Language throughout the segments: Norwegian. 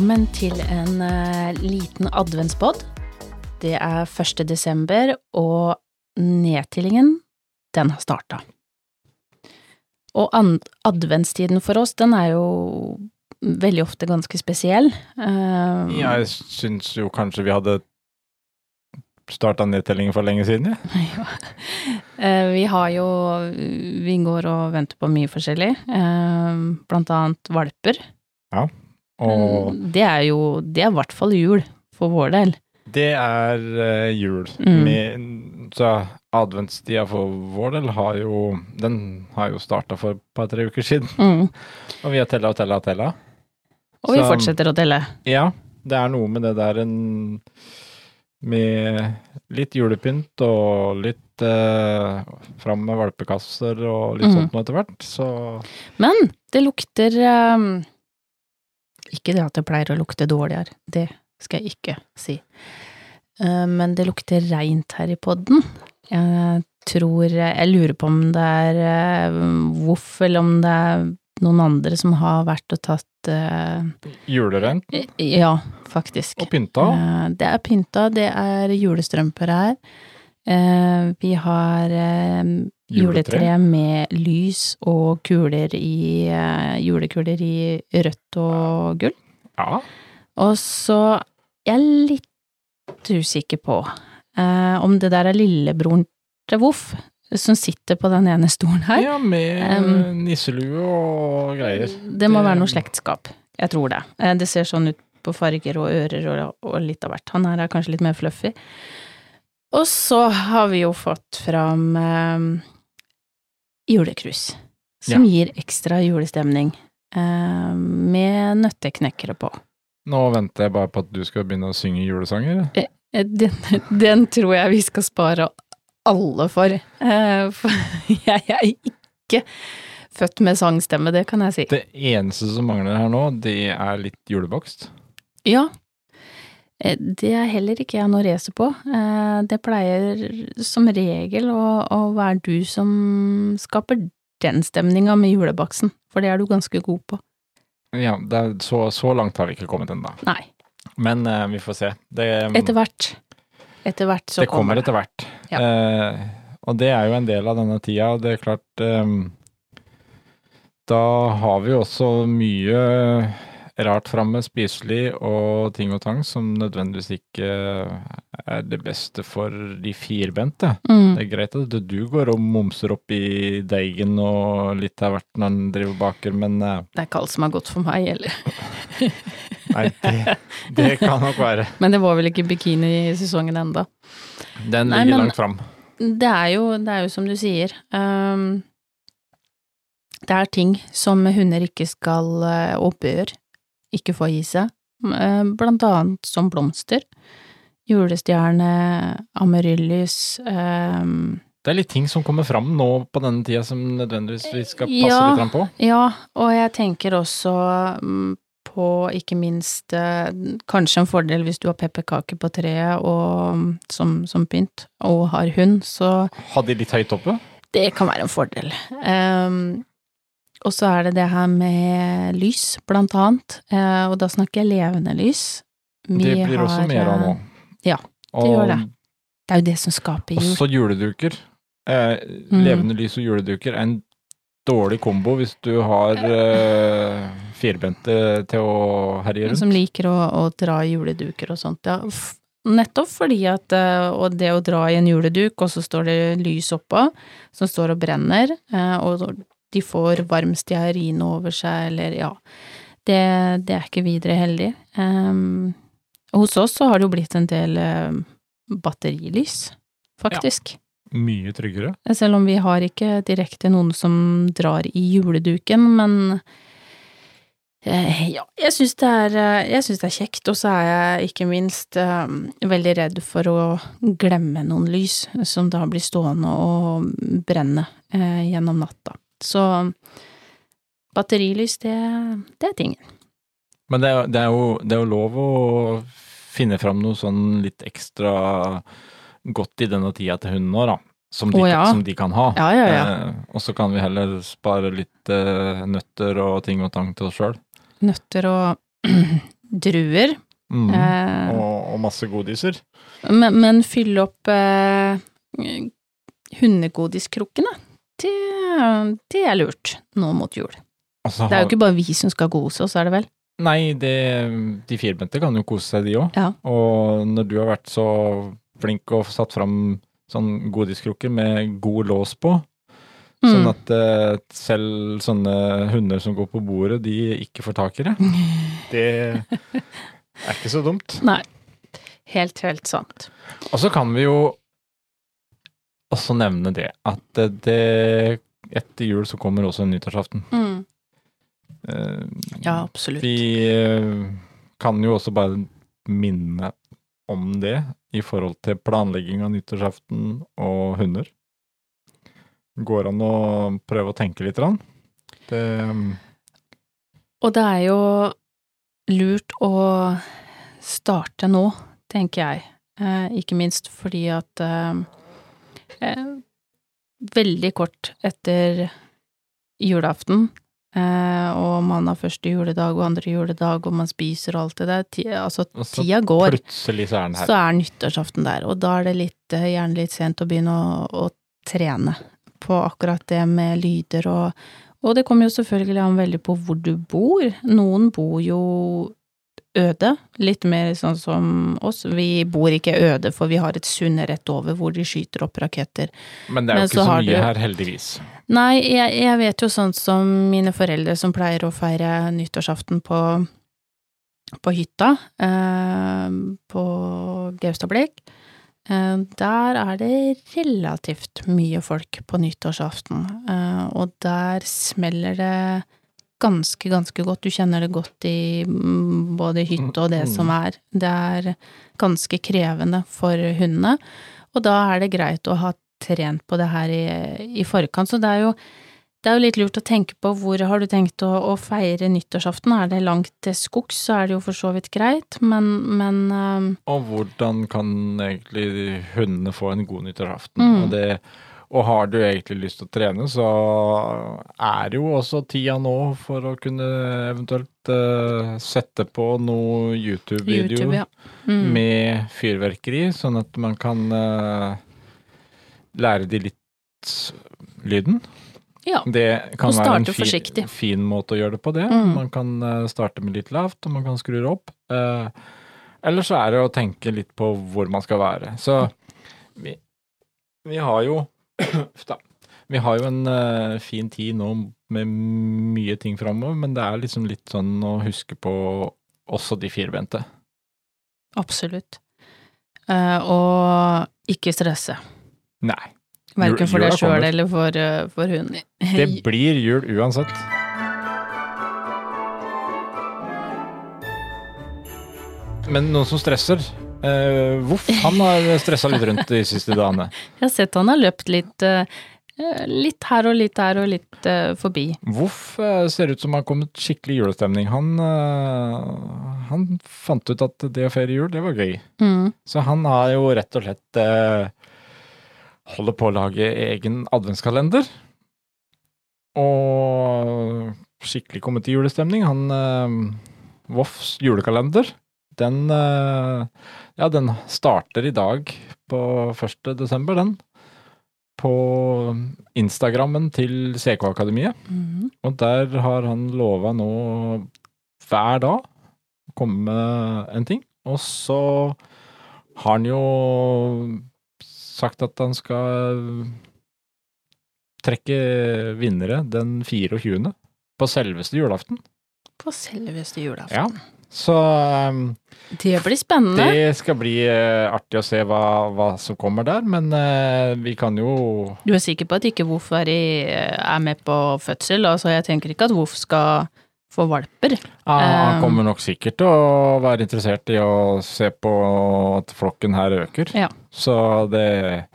Velkommen til en uh, liten adventspod. Det er 1. desember, og nedtellingen, den har starta. Og adventstiden for oss, den er jo veldig ofte ganske spesiell. Uh, Jeg syns jo kanskje vi hadde starta nedtellingen for lenge siden, jeg. Ja. uh, Vi har jo Vi går og venter på mye forskjellig, uh, blant annet valper. Og Det er jo Det er i hvert fall jul, for vår del. det er uh, jul. Mm. Med, så adventstida for vår del har jo Den har jo starta for et par-tre uker siden. Mm. Og vi har tella og tella og tella. Og vi fortsetter å telle. Ja, det er noe med det der en Med litt julepynt og litt eh, fram med valpekasser og litt mm. sånt noe etter hvert, så Men det lukter ehm, Ikke det at det pleier å lukte dårligere, det skal jeg ikke si. Eh, men det lukter reint her i podden. Jeg tror Jeg lurer på om det er uh, Voff, eller om det er noen andre som har vært og tatt uh, julerent Ja, faktisk. og pynta. Uh, Det er pynta, det er julestrømper her. Uh, Vi har juletre med lys og kuler i eh, julekuler i rødt og gull. Ja. Og så jeg er litt usikker på eh, om det der er lillebroren til Voff som sitter på den ene stolen her. ja, med Um, nisselue og greier. Det må være noe slektskap. Jeg tror det. Eh, Det ser sånn ut på farger og ører og, og litt av hvert. Han her er kanskje litt mer fluffy. Og så har vi jo fått fram eh, julekrus, som gir ekstra julestemning, eh, med nøtteknekkere på. Nå venter jeg bare på at du skal begynne å synge julesanger. Eh, Den, den tror jeg vi skal spare alle for. Eh, for jeg er ikke født med sangstemme, det kan jeg si. Det eneste som mangler her nå, det er litt julebakst. Ja. Eh, Det er heller ikke jeg noe racer på. Eh, Det pleier som regel å, å være du som skaper den stemninga med julebaksten, for det er du ganske god på. Ja, det er, så, så langt har vi ikke kommet ennå. Nei, Men uh, vi får se. Det, etter hvert. Etter hvert så det kommer etter hvert. Ja. Uh, og det er jo en del av denne tida, og det er klart um, Da har vi også mye rart framme, spiselig og ting og tang som nødvendigvis ikke er det beste for de firbente. Mm. Det er greit at du går og momser opp i deigen og litt av hvert når han driver baker, men eh, Det er ikke alt som er godt for meg, eller. nei, det, det kan nok være. Men det var vel ikke bikinisesongen enda. Den Nei, ligger men- langt fram. Det er jo, det er jo som du sier. Um, det er ting som hunder ikke skal, oppgjøre. og bør, ikke få i seg. Eh, Blant annet som blomster. Julestjerne, amaryllis ehm, Det er litt ting som kommer fram nå på denne tida som nødvendigvis vi skal passe Ja. litt på. Ja, og jeg tenker også mm, på ikke minst eh, kanskje en fordel hvis du har pepperkaker på treet og, mm, som, som pynt, og har hund, så Ha de litt høyt oppe. Det kan være en fordel. Ehm, og så er det det her med lys, blant annet, eh, og da snakker jeg levende lys. Vi det blir også har, mer av nå. ja, og gjør det. Det er jo det som skaper jul. også juleduker. Eh, Mm. Levende lys og juleduker er en dårlig kombo hvis du har eh, firbente til å herje rundt. Som liker å, å dra i juleduker og sånt, ja. Nettopp fordi at eh, Og det å dra i en juleduk, og så står det lys oppå, som står og brenner, eh, og de får varm stearin over seg, eller ja. Det, det er ikke videre heldig. Um, hos oss så har det jo blitt en del eh, batterilys, faktisk. Ja. Mye tryggere. Selv om vi har ikke direkte noen som drar i juleduken, men eh, ja, jeg syns det, eh, det er kjekt, og så er jeg ikke minst eh, veldig redd for å glemme noen lys som da blir stående og brenne eh, gjennom natta. Så batterilys, det, det er tingen. Men det er, det, er jo, det er, jo, lov å finne fram noe sånn litt ekstra godt i denne tida til hundene òg, da. Som de, oh, ja. som de, kan ha. Ja, ja, eh, og så kan vi heller spare litt eh, nøtter og ting og tang til oss sjøl. Nøtter og druer. Mm, eh, og, og, masse godiser. Men, men fylle opp eh, hundegodiskrukkene det, det er lurt nå mot jul. Altså, Det er jo ikke bare vi som skal kose oss, er det vel? Nei, det, de firbente kan jo kose seg, de òg. Ja. Og når du har vært så flink og satt fram sånn godiskrukker med god lås på, sånn Mm. at eh, selv sånne hunder som går på bordet, de ikke får tak i det, det er ikke så dumt. Nei. Helt, helt sant. Og så kan vi jo også nevne det at det, etter jul så kommer også en nyttårsaften. Mm. Uh, Ja, absolutt. Vi uh, kan jo også bare minne om det i forhold til planlegging av nyttårsaften og hunder. Går an å prøve å tenke litt? Rann. Det, Og det er jo lurt å starte nå, tenker jeg. Eh, ikke minst fordi at eh, eh, veldig kort etter julaften, eh, og man har første juledag og andre juledag, og man spiser og alt det der, ti, altså så tida går, plutselig så er den her. så er nyttårsaften der, og da er det litt, eh, gjerne litt sent å begynne å, å trene på akkurat det med lyder og Og det kommer jo selvfølgelig an veldig på hvor du bor. Noen bor jo øde, litt mer sånn som oss. Vi bor ikke øde, for vi har et sund rett over hvor de skyter opp raketter. Men det er jo men ikke så så mye du- her, heldigvis. Nei, jeg, jeg vet jo sånn som mine foreldre som pleier å feire nyttårsaften på, på hytta, eh, på Gaustablikk. Eh, der er det relativt mye folk på nyttårsaften, eh, og der smeller det ganske, ganske godt. Du kjenner det godt i mm, både hytte og det som er. Det er ganske krevende for hundene, og da er det greit å ha trent på det her i, i forkant. Så det er jo det er jo litt lurt å tenke på hvor har du tenkt å, å feire nyttårsaften. Er det langt til skogs, så er det jo for så vidt greit, men, men uh... Og hvordan kan egentlig hundene få en god nyttårsaften? Mm. Og, det, og har du egentlig lyst til å trene, så er jo også tida nå for å kunne eventuelt uh, sette på noe YouTube-video YouTube, ja. Mm. med fyrverkeri, sånn at man kan uh, lære de litt lyden. Ja. Det kan være en fin, fin måte å gjøre det på, det. Mm. Man kan eh, starte med litt lavt, og man kan skru det opp. Uh, eller så er det å tenke litt på hvor man skal være. Så vi, vi har jo. Vi har jo en uh, fin tid nå med mye ting framover, men det er liksom litt sånn å huske på også de firbente. Absolutt. Uh, og ikke stresse. Nei. Verken for deg sjøl eller for, uh, for hunden. Det blir jul uansett. Men noen som stresser eh, Voff, han har stressa litt rundt de siste dagene. Jeg har sett han har løpt litt, eh, litt her og litt der og litt uh, forbi. Voff uh, ser ut som han har kommet skikkelig julestemning. Han, uh, han fant ut at det å feire jul, det var gøy. Mm. Så han har jo rett og slett eh, holder på å lage egen adventskalender. Og skikkelig kommet i julestemning. Han eh, Voffs julekalender, den eh, Ja, den starter i dag på 1. desember, den. På Instagrammen til CK-akademiet. Mm. Og der har han lova nå hver dag å komme med en ting. Og så har han jo sagt at han skal trekke vinnere den 24. på selveste julaften. På selveste julaften. Ja. Så um, Det blir spennende. det skal bli uh, artig å se hva, hva som kommer der, men uh, vi kan jo Du er sikker på at ikke Voff er, er med på fødsel? Altså, jeg tenker ikke at Voff skal få valper. Ja, han Um, kommer nok sikkert til å være interessert i å se på at flokken her øker. Ja. Så det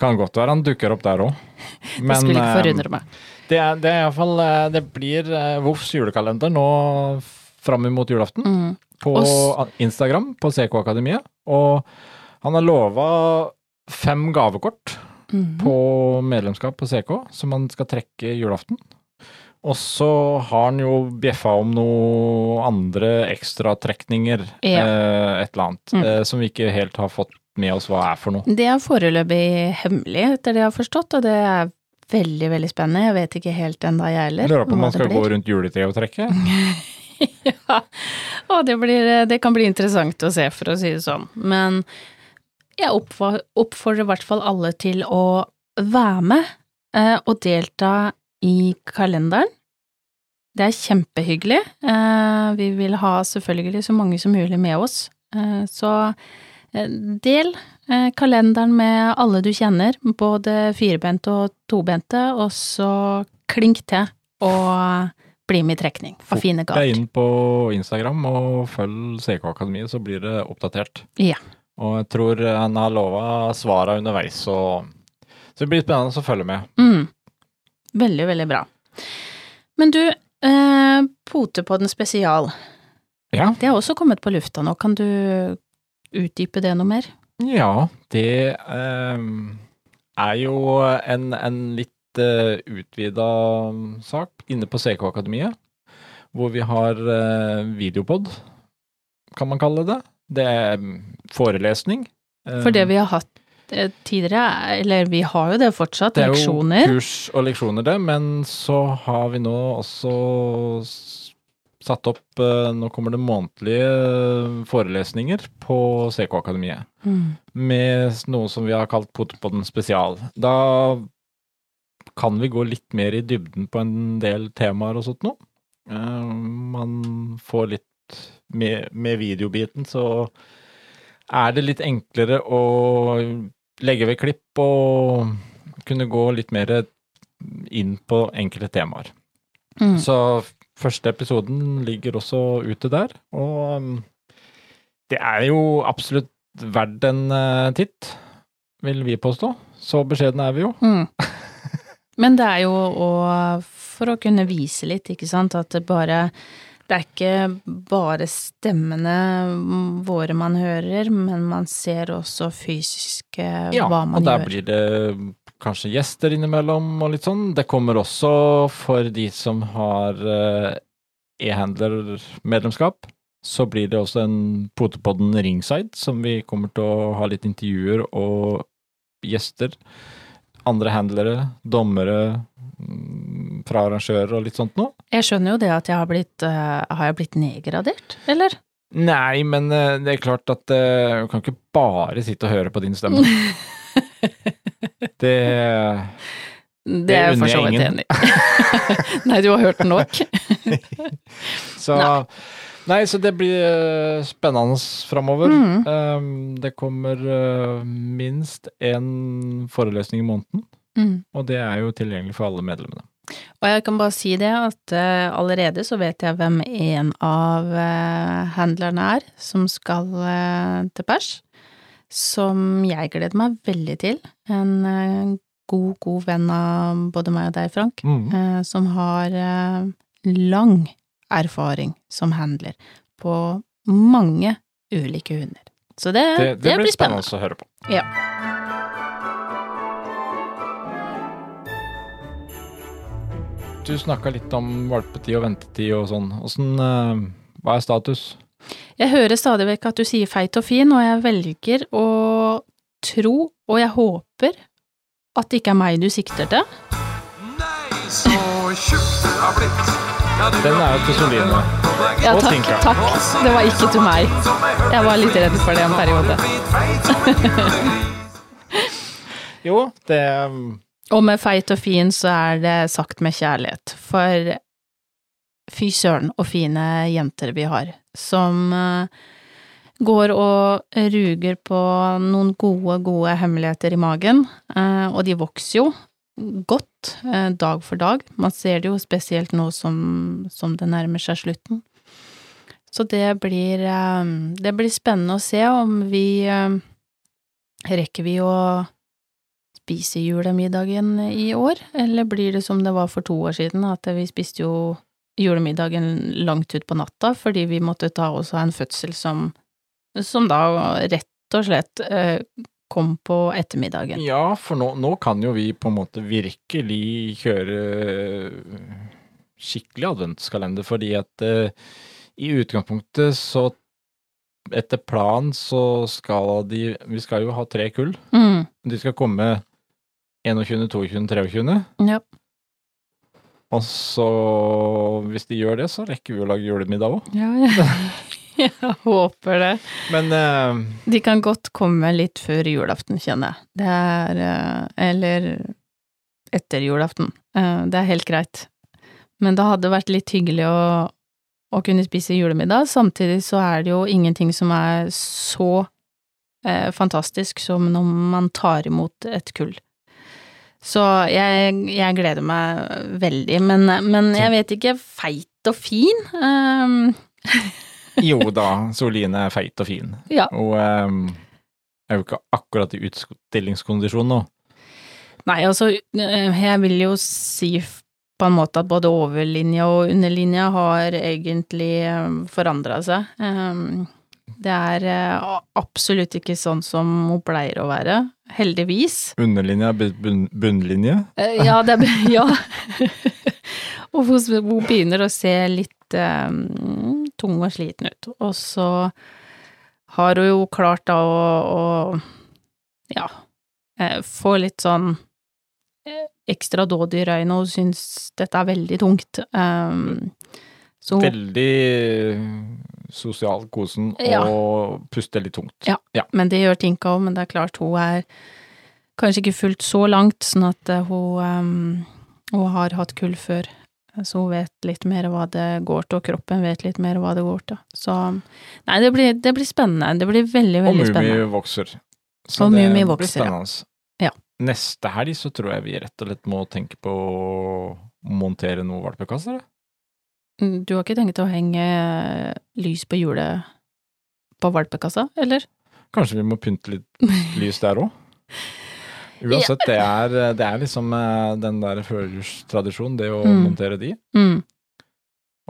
kan godt være han dukker opp der òg. Det skulle ikke forundre meg. Det er, det er iallfall Det blir eh, Voffs julekalender nå fram mot julaften Mm. på Oss. Instagram på CK-akademiet. Og han har lova fem gavekort Mhm. på medlemskap på CK som han skal trekke julaften. Og så har han jo bjeffa om noen andre ekstratrekninger, Ja. eh, et eller annet, Mm. eh, som vi ikke helt har fått med oss hva er for noe. Det er foreløpig hemmelig, etter det jeg har forstått, og det er veldig, veldig spennende. Jeg vet ikke helt ennå, jeg heller. Lurer på om man skal gå rundt juletreet og trekke? ja, og det, blir, det kan bli interessant å se, for å si det sånn. Men jeg oppfordrer i hvert fall alle til å være med eh, og delta i kalenderen. Det er kjempehyggelig. Eh, vi vil ha selvfølgelig så mange som mulig med oss. Eh, så eh, del eh, kalenderen med alle du kjenner, både firebente og tobente, og så klink til og bli med i trekning av Fort fine deg inn på Instagram og følg CK Akademiet, så blir det oppdatert. Ja. Og jeg tror han har lova svara underveis, så, så det blir spennende å følge med. Mm. Veldig, veldig bra. Men du, eh, Potepodden spesial, Ja, det har også kommet på lufta nå. Kan du utdype det noe mer? ja det eh, er jo en, en litt uh, utvida sak inne på CK Akademiet, hvor vi har uh, videopod, kan man kalle det. Det er mm, forelesning. Eh, For det vi har hatt eh, tidligere, eller vi har jo det fortsatt, Det er jo leksjoner. kurs og leksjoner, det, men så har vi nå også satt opp eh, Nå kommer det månedlige eh, forelesninger på CK Akademiet. Mm. Med noe som vi har kalt Potepodden spesial. Da kan vi gå litt mer i dybden på en del temaer og sånt noe. Eh, Man får litt med, med videobiten, så er det litt enklere å legge ved klipp og kunne gå litt mer inn på enkelte temaer. Mm. Så første episoden ligger også ute der, og um, det er jo absolutt verdt en eh, titt, vil vi påstå. Så beskjedne er vi jo. Mm. Men det er jo å, for å kunne vise litt, ikke sant, at det bare det er ikke bare stemmene våre man hører, men man ser også fysisk Ja, hva og der gjør. blir det kanskje gjester innimellom og litt sånn. Det kommer også for de som har eh, e-handler-medlemskap, så blir det også en Potepodden ringside, som vi kommer til å ha litt intervjuer og gjester. Andre handlere, dommere, mm, fra arrangører og litt sånt noe. Jeg skjønner jo det at jeg har blitt uh, Har jeg blitt nedgradert, eller? Nei, men uh, det er klart at uh, du kan ikke bare sitte og høre på din stemme. Det Det er jeg for så vidt enig i. Nei, du har hørt nok. Så Nei. Nei, så det blir eh, spennende framover. Mm. Um, det kommer uh, minst én forelesning i måneden, Mm. og det er jo tilgjengelig for alle medlemmene. Og jeg kan bare si det at uh, allerede så vet jeg hvem en av uh, handlerne er som skal uh, til pers, som jeg gleder meg veldig til. En god, god venn av både meg og deg, Frank, Mm. som har lang erfaring som handler på mange ulike hunder. Så det, Det, det, blir spennende spennende. å høre på. Ja. Du snakka litt om valpetid og ventetid og sånn. Åssen eh, Hva er status? Jeg hører stadig vekk at du sier feit og fin, og jeg velger å tro, og jeg håper, at det ikke er meg du sikter til. Nei, så tjukk du har blitt. Den er jo til Soline. Ja, Og takk, Tinka. takk. Det var ikke til meg. Jeg var litt redd for det en periode. Jo, det um, Og med feit og fin så er det sagt med kjærlighet, for fy søren og fine jenter vi har, som eh, går og ruger på noen gode, gode hemmeligheter i magen, eh, og de vokser jo godt eh, dag for dag. Man ser det jo spesielt nå som, som det nærmer seg slutten. Så det blir, eh, det blir spennende å se om vi eh, Rekker vi å spise julemiddagen i år, eller blir det som det var for to år siden, at vi spiste jo julemiddagen langt ut på natta fordi vi måtte ta oss en fødsel som, som da rett og slett eh, kom på ettermiddagen. Ja, for nå, nå kan jo vi på en måte virkelig kjøre skikkelig adventskalender, fordi at uh, i utgangspunktet så etter planen så skal de Vi skal jo ha tre kull. Mm. De skal komme 21., 22., 23. Ja. Og så, hvis de gjør det, så rekker vi å lage julemiddag òg. Ja, ja. Jeg håper det. Men uh, De kan godt komme litt før julaften, kjenner jeg. Det er uh, Eller etter julaften. Uh, Det er helt greit. Men det hadde vært litt hyggelig å, å kunne spise julemiddag. Samtidig så er det jo ingenting som er så fantastisk som når man tar imot et kull. Så jeg, jeg gleder meg veldig, men, men jeg vet ikke, feit og fin? Um, jo da, Soline er feit og fin. Ja. Og um, er jo ikke akkurat i utstillingskondisjon nå. Nei, altså, eh, jeg vil jo si på en måte at både overlinja og underlinja har egentlig forandra seg. Um, Det er eh, absolutt ikke sånn som hun pleier å være, heldigvis. Underlinje, er bunn, bunnlinje. Eh, Ja, det er Ja. Og hun, begynner å se litt eh, tung og sliten ut. Og så har hun jo klart da å, å ja, eh, få litt sånn eh, ekstra dåd i øynene, og syns dette er veldig tungt. Um, så Veldig sosial kosen Ja. og puster litt tungt. Ja. Men det gjør Tinka òg, men det er klart hun er kanskje ikke fullt så langt, sånn at eh, hun, um, hun har hatt kull før. Så hun vet litt mer hva det går til, og kroppen vet litt mer hva det går til. Så nei, det blir, det blir spennende. Det blir veldig, Og veldig Mummi vokser. vokser. Og det Mummi blir vokser, spennende. Ja. Neste helg så tror jeg vi rett og slett må tenke på å montere noen valpekasser. Mm, Du har ikke tenkt å henge lys på hjulet på valpekassa, eller? Kanskje vi må pynte litt lys der òg? Uansett, det er, det er liksom eh, den der førjulstradisjonen, det å Mm. montere de. Mm.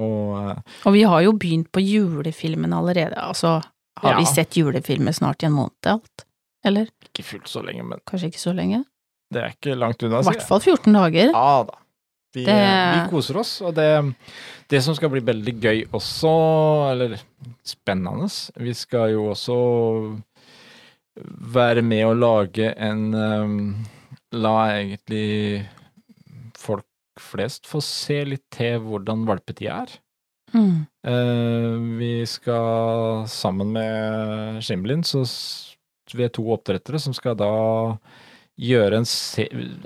Og eh, Og vi har jo begynt på julefilmen allerede, altså har vi sett julefilmer snart i en måned alt? Eller? ikke fullt så lenge, men Kanskje ikke så lenge? det er ikke langt unna. I hvert fall 14 dager. Ja da. Vi, Det- vi koser oss, og det, det som skal bli veldig gøy også, eller spennende Vi skal jo også være med å lage en um, La egentlig folk flest få se litt til hvordan valpetid er. Mm. Uh, vi skal sammen med Shimlin, så vi er to oppdrettere som skal da gjøre en,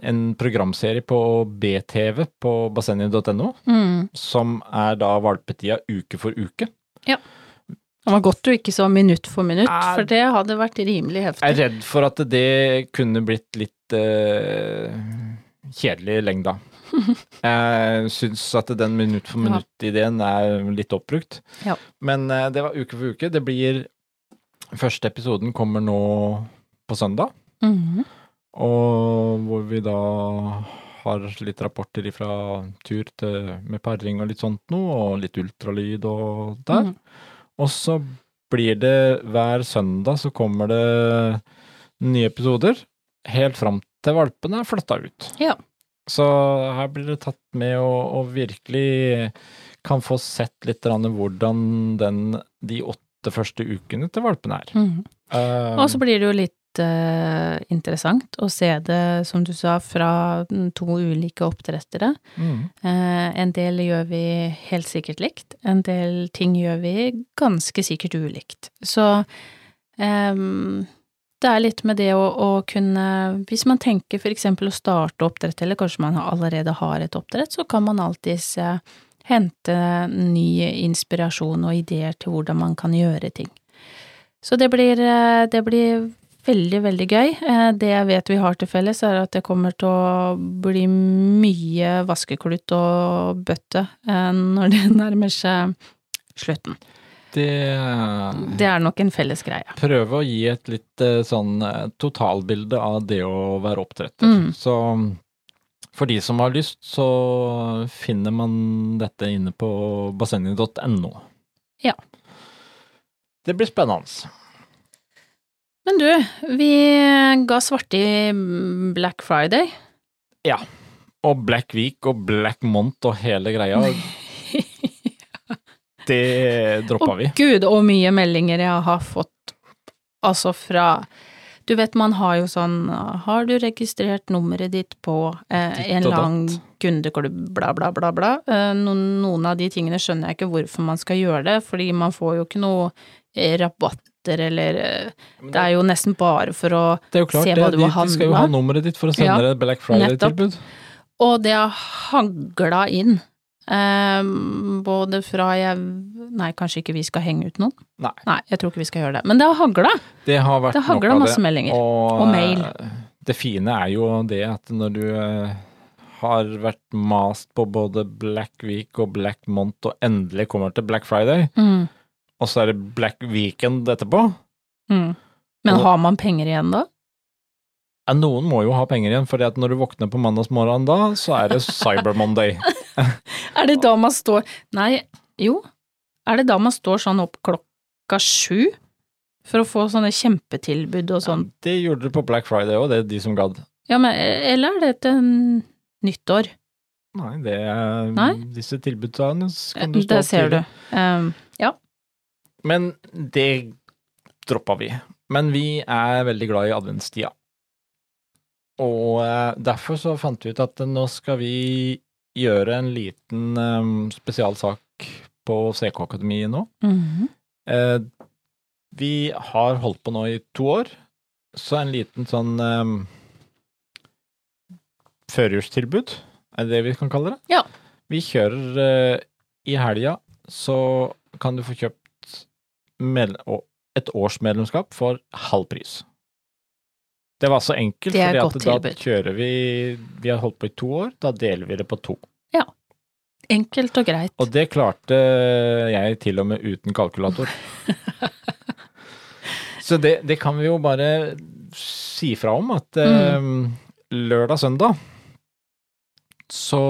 en programserie på BTV på bassenget.no, Mm. som er da valpetida uke for uke. Det var godt du ikke så minutt for minutt, for det hadde vært rimelig heftig. Jeg er redd for at det kunne blitt litt uh, kjedelig lengda. Jeg syns at den minutt for minutt-ideen er litt oppbrukt. Ja. Men uh, det var uke for uke. Det blir Første episoden kommer nå på søndag, Mhm. og hvor vi da har litt rapporter fra tur til, med paring og litt sånt noe, og litt ultralyd og der. Mhm. Og så blir det hver søndag så kommer det nye episoder, helt fram til valpene er flytta ut. Ja. Så her blir det tatt med og, og virkelig kan få sett litt hvordan den, de åtte første ukene til valpene er. Mm. Uh, Og så blir det jo litt interessant å se det, som du sa, fra mm, to ulike oppdrettere. mm, Eh, en del gjør vi helt sikkert likt, en del ting gjør vi ganske sikkert ulikt. Så um, det er litt med det å, å kunne Hvis man tenker for eksempel å starte oppdrett, eller kanskje man allerede har et oppdrett, så kan man alltids eh, hente ny inspirasjon og ideer til hvordan man kan gjøre ting. Så det blir, eh, det blir veldig, veldig gøy. Eh, Det jeg vet vi har til felles, er at det kommer til å bli mye vaskeklut og bøtte eh, når det nærmer seg slutten. det Det er nok en felles greie. Prøve å gi et litt eh, sånn eh, totalbilde av det å være oppdretter. Mm. Så for de som har lyst, så finner man dette inne på bassenget.no. Ja. Det blir spennende. Men du, vi ga svarte i Black Friday. Ja. Og Black Week og Black Month og hele greia, det droppa vi. Å gud, og mye meldinger jeg har fått, altså fra Du vet, man har jo sånn Har du registrert nummeret ditt på eh, en datt. kundeklubb, bla, bla, bla, bla. Eh, noen, noen av de tingene skjønner jeg ikke hvorfor man skal gjøre det, fordi man får jo ikke noe eh, rabatter eller eh, Det er jo nesten bare for å Det er jo klart, Se det, er jo de, de skal jo ha nummeret ditt for å sende Ja, deg et Black Friday-tilbud. Og det har hagla inn. Um, både fra jeg Nei, kanskje ikke vi skal henge ut noen? Nei. Nei, jeg tror ikke vi skal gjøre det. Men det har hagla. Det har vært Det nok hagla av masse det. meldinger. Og, Og mail. eh, Det fine er jo det at når du eh, har vært mast på både Black Week og Black Month og endelig kommer til Black Friday, Mm. Og så er det Black Weekend etterpå Mm. Men Og- har man penger igjen da? ja, Noen må jo ha penger igjen, for når du våkner på mandagsmorgenen da, så er det Cyber Monday. Er det da man står Nei, jo. Er det da man står sånn opp klokka sju for å få sånne kjempetilbud og sånn? Det gjorde du på Black Friday òg, det er de som gadd. Ja, men eller er det til nyttår? Nei, det er Nei? disse tilbudene kan du stå til. Der ser du. Um, Men det droppa vi. Men vi er veldig glad i adventstida. Og eh, derfor så fant vi ut at nå skal vi gjøre en liten um, spesialsak på CK Akademiet nå. mhm. Eh, vi har holdt på nå i to år, så en liten sånn um, førjulstilbud, er det det vi kan kalle det? Ja. Vi kjører uh, i helga, så kan du få kjøpt et årsmedlemskap for halv pris. Det var så enkelt, at da kjører vi Vi har holdt på i to år, da deler vi det på to. Ja. Enkelt og greit. Og det klarte jeg til og med uten kalkulator. Så det, det kan vi jo bare si fra om, at eh, lørdag-søndag Så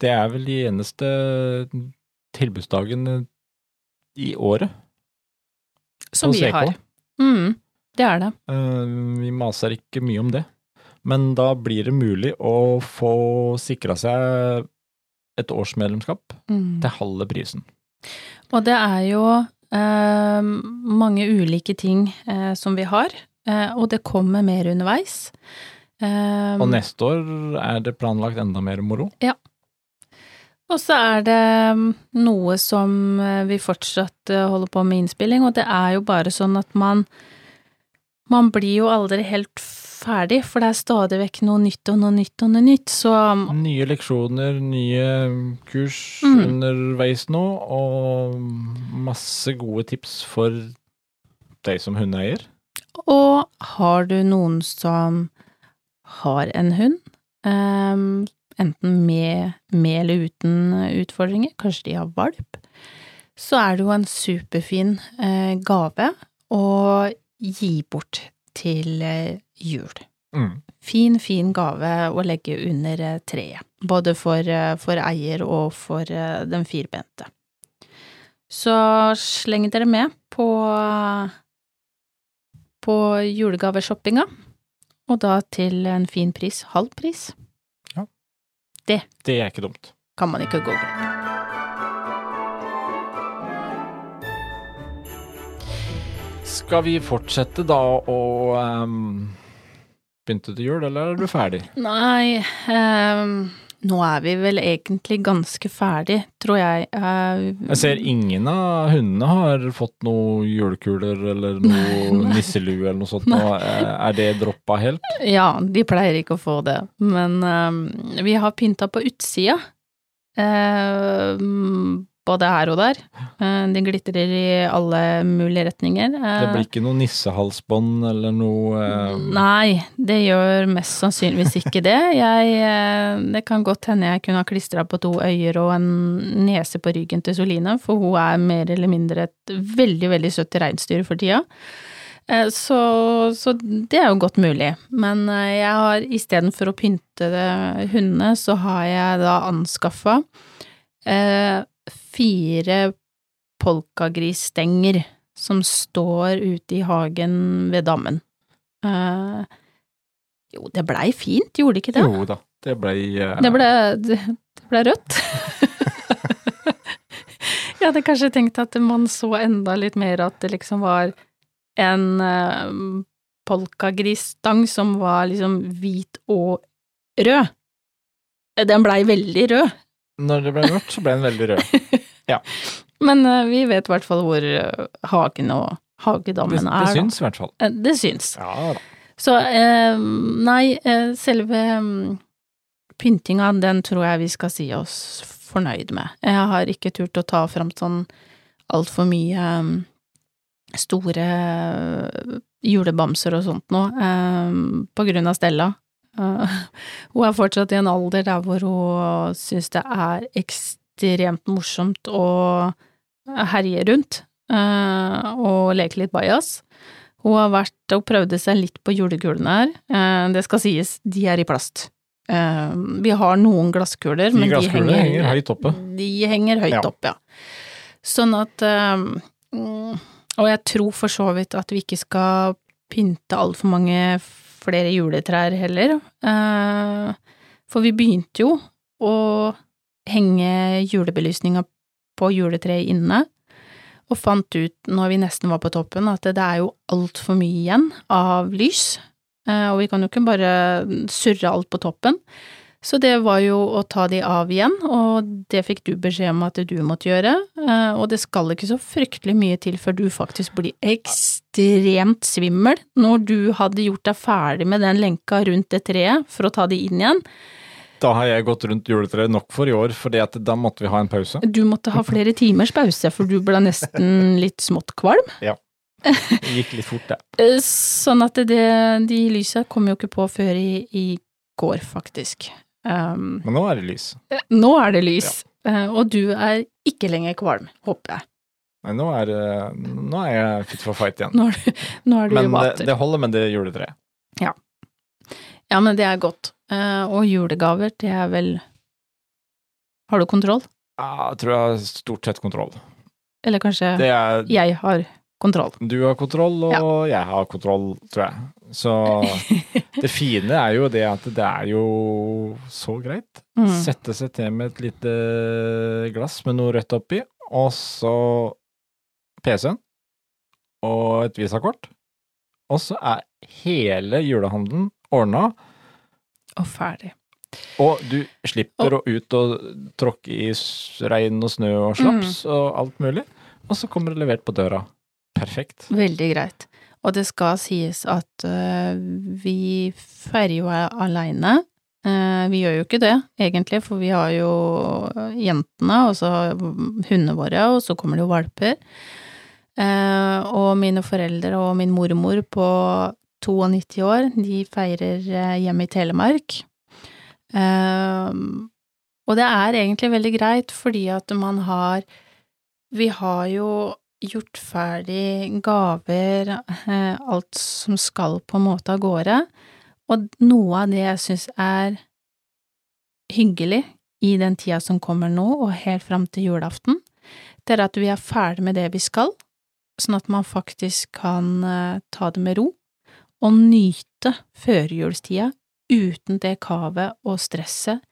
det er vel de eneste tilbudsdagene i året Som vi har. Mm, det er det. Eh, vi maser ikke mye om det. Men da blir det mulig å få sikra seg et årsmedlemskap Mm. til halve prisen. Og det er jo eh, mange ulike ting eh, som vi har, eh, og det kommer mer underveis. Eh, Og neste år er det planlagt enda mer moro. Og så er det mm, noe som eh, vi fortsatt eh, holder på med innspilling, og det er jo bare sånn at man man blir jo aldri helt ferdig, for det er stadig vekk noe nytt og noe nytt og noe nytt, så Nye leksjoner, nye kurs Mm. underveis nå, og masse gode tips for deg som hundeeier. Og har du noen som har en hund, enten med, med eller uten utfordringer, kanskje de har valp, så er det jo en superfin eh, gave å gi bort til eh, jul. Fin, fin gave å legge under eh, treet, både for, eh, for eier og for eh, den firbente. Så sleng dere med på på julegaveshoppinga, og da til en fin pris, halv pris, Det er ikke dumt. kan man ikke gå glipp. Skal vi fortsette da å um, Begynte til jul, eller er du ferdig? Nei, ehm, nå er vi vel egentlig ganske ferdig, tror jeg. Eh, Jeg ser ingen av hundene har fått noe julekuler eller noe nisselue eller noe sånt. Nå, er er det droppa helt? Ja, de pleier ikke å få det, men ehm, vi har pynta på utsida. Ehm, både her og der. Eh, de glitrer i alle mulige retninger. Det Eh, blir ikke noe nissehalsbånd eller noe um, Nei, det gjør mest sannsynligvis ikke det. Jeg, eh, det kan godt hende jeg kunne ha klistra på to øyer og en nese på ryggen til Soline, for hun er mer eller mindre et veldig, veldig søtt reinsdyr for tida. Eh, Så, så det er jo godt mulig. Men eh, jeg har istedenfor å pynte hundene, så har jeg da anskaffa eh, fire polkagrisstenger som står ute i hagen ved dammen. Uh, jo, det blei fint, gjorde det ikke det? Jo da. Det ble uh... Det ble, det det ble rødt. Jeg hadde kanskje tenkt at man så enda litt mer at det liksom var en uh, polkagrisstang som var liksom hvit og rød. Den blei veldig rød, Når det ble mørkt, så ble den veldig rød. men uh, vi vet i hvert fall hvor eh, hagen og hagedammen er. Det syns i hvert fall. Eh, Det syns. Ja da. Så uh, nei, uh, selve um, pyntinga, den tror jeg vi skal si oss fornøyd med. Jeg har ikke turt å ta fram sånn altfor mye um, store julebamser og sånt nå, på grunn av Stella. Eh, hun er fortsatt i en alder der hvor hun syns det er ekstremt morsomt å herje rundt eh, og leke litt bajas. Hun har vært og prøvde seg litt på julekulene her. Eh, det skal sies, de er i plast. Eh, vi har noen glasskuler, De men de henger, henger høyt oppe. De henger høyt Ja. opp, ja. Sånn at eh, mm, Og jeg tror for så vidt at vi ikke skal pynte altfor mange flere juletrær heller. Eh, for vi begynte jo å henge julebelysninga på juletreet inne og fant ut, når vi nesten var på toppen, at det er jo altfor mye igjen av lys, eh, og vi kan jo ikke bare surre alt på toppen. Så det var jo å ta de av igjen, og det fikk du beskjed om at du måtte gjøre, eh, og det skal ikke så fryktelig mye til før du faktisk blir ekstremt svimmel når du hadde gjort deg ferdig med den lenka rundt det treet for å ta de inn igjen. Da har jeg gått rundt juletreet nok for i år, fordi da måtte vi ha en pause. Du måtte ha flere timers pause, for du ble nesten litt smått kvalm. Ja. Det gikk litt fort, det. Eh, Sånn at det, de lysa kom jo ikke på før i, i går, faktisk. Um, Men nå er det lys. nå er det lys, eh, og du er ikke lenger kvalm, håper jeg. Nei, nå er, nå er jeg fit for fight igjen. Nå er du, nå er du Men det, det holder med det juletreet. Ja, men det er godt. Eh, og julegaver, det er vel Har du kontroll? Ja, jeg tror jeg har stort sett kontroll. Eller kanskje er jeg har kontroll? Du har kontroll, og jeg har kontroll, tror jeg. Så det fine er jo det at det er jo så greit. Mm. Sette seg til med et lite glass med noe rødt oppi, og så PC-en og et visakort. Og så er hele julehandelen ordna, Og ferdig. og du slipper å ut og tråkke i regn og snø og slaps Mm. og alt mulig. Og så kommer det levert på døra. Perfekt. Veldig greit. Og det skal sies at uh, vi feirer jo aleine. Uh, vi gjør jo ikke det, egentlig, for vi har jo jentene, og så hundene våre, og så kommer det jo valper. Uh, og mine foreldre og min mormor på 92 år, de feirer eh, hjemme i Telemark. Eh, og det er egentlig veldig greit, fordi at man har Vi har jo gjort ferdig gaver, eh, alt som skal på en måte av gårde, og noe av det jeg syns er hyggelig i den tida som kommer nå, og helt fram til julaften, det er at vi er ferdig med det vi skal, sånn at man faktisk kan eh, ta det med ro, og nyte førjulstida uten det kavet og stresset,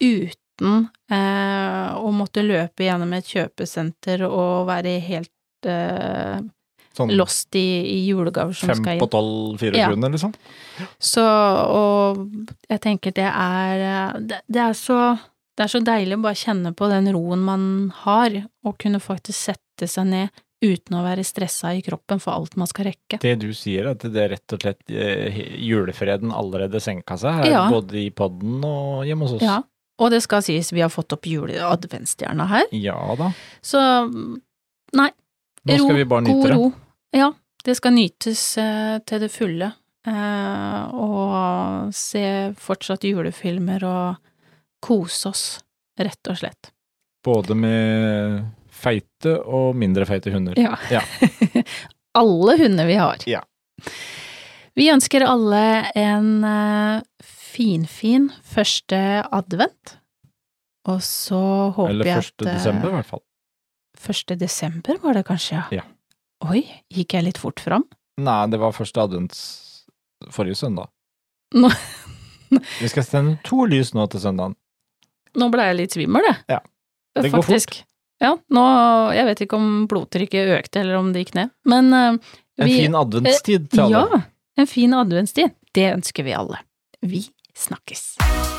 uten eh, å måtte løpe gjennom et kjøpesenter og være helt eh, Sånn lost i, i julegaver som fem på inn. tolv, 24, Ja. liksom. Så, og jeg tenker det er det, det er så det er så deilig å bare kjenne på den roen man har, og kunne faktisk sette seg ned uten å være stressa i kroppen for alt man skal rekke. Det du sier, at det er rett og slett eh, julefreden allerede senka seg her, Ja. både i podden og hjemme hos oss. Ja, og det skal sies, vi har fått opp jule- adventsstjerna her, Ja da. så nei, Nå skal vi bare nyte god det. ro. Ja, det skal nytes eh, til det fulle. Eh, og se fortsatt julefilmer og kose oss, rett og slett. Både med feite og mindre feite hunder. Ja. Ja. alle hunder vi har. Ja. Vi ønsker alle en eh, finfin første advent. Og så håper jeg at Eller første desember, i hvert fall. 1. desember var det kanskje, Ja. Oi, gikk jeg litt fort fram? Nei, det var første advents forrige søndag. Vi skal sende to lys nå til søndagen. Nå ble jeg litt svimmel, jeg. Ja. Det går Faktisk. Ja, nå Jeg vet ikke om blodtrykket økte, eller om det gikk ned, men eh, En fin adventstid til alle. Ja, en fin adventstid. Det ønsker vi alle. Vi snakkes.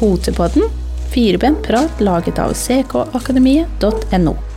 Potepodden, firebent prat laget av ckakademiet.no.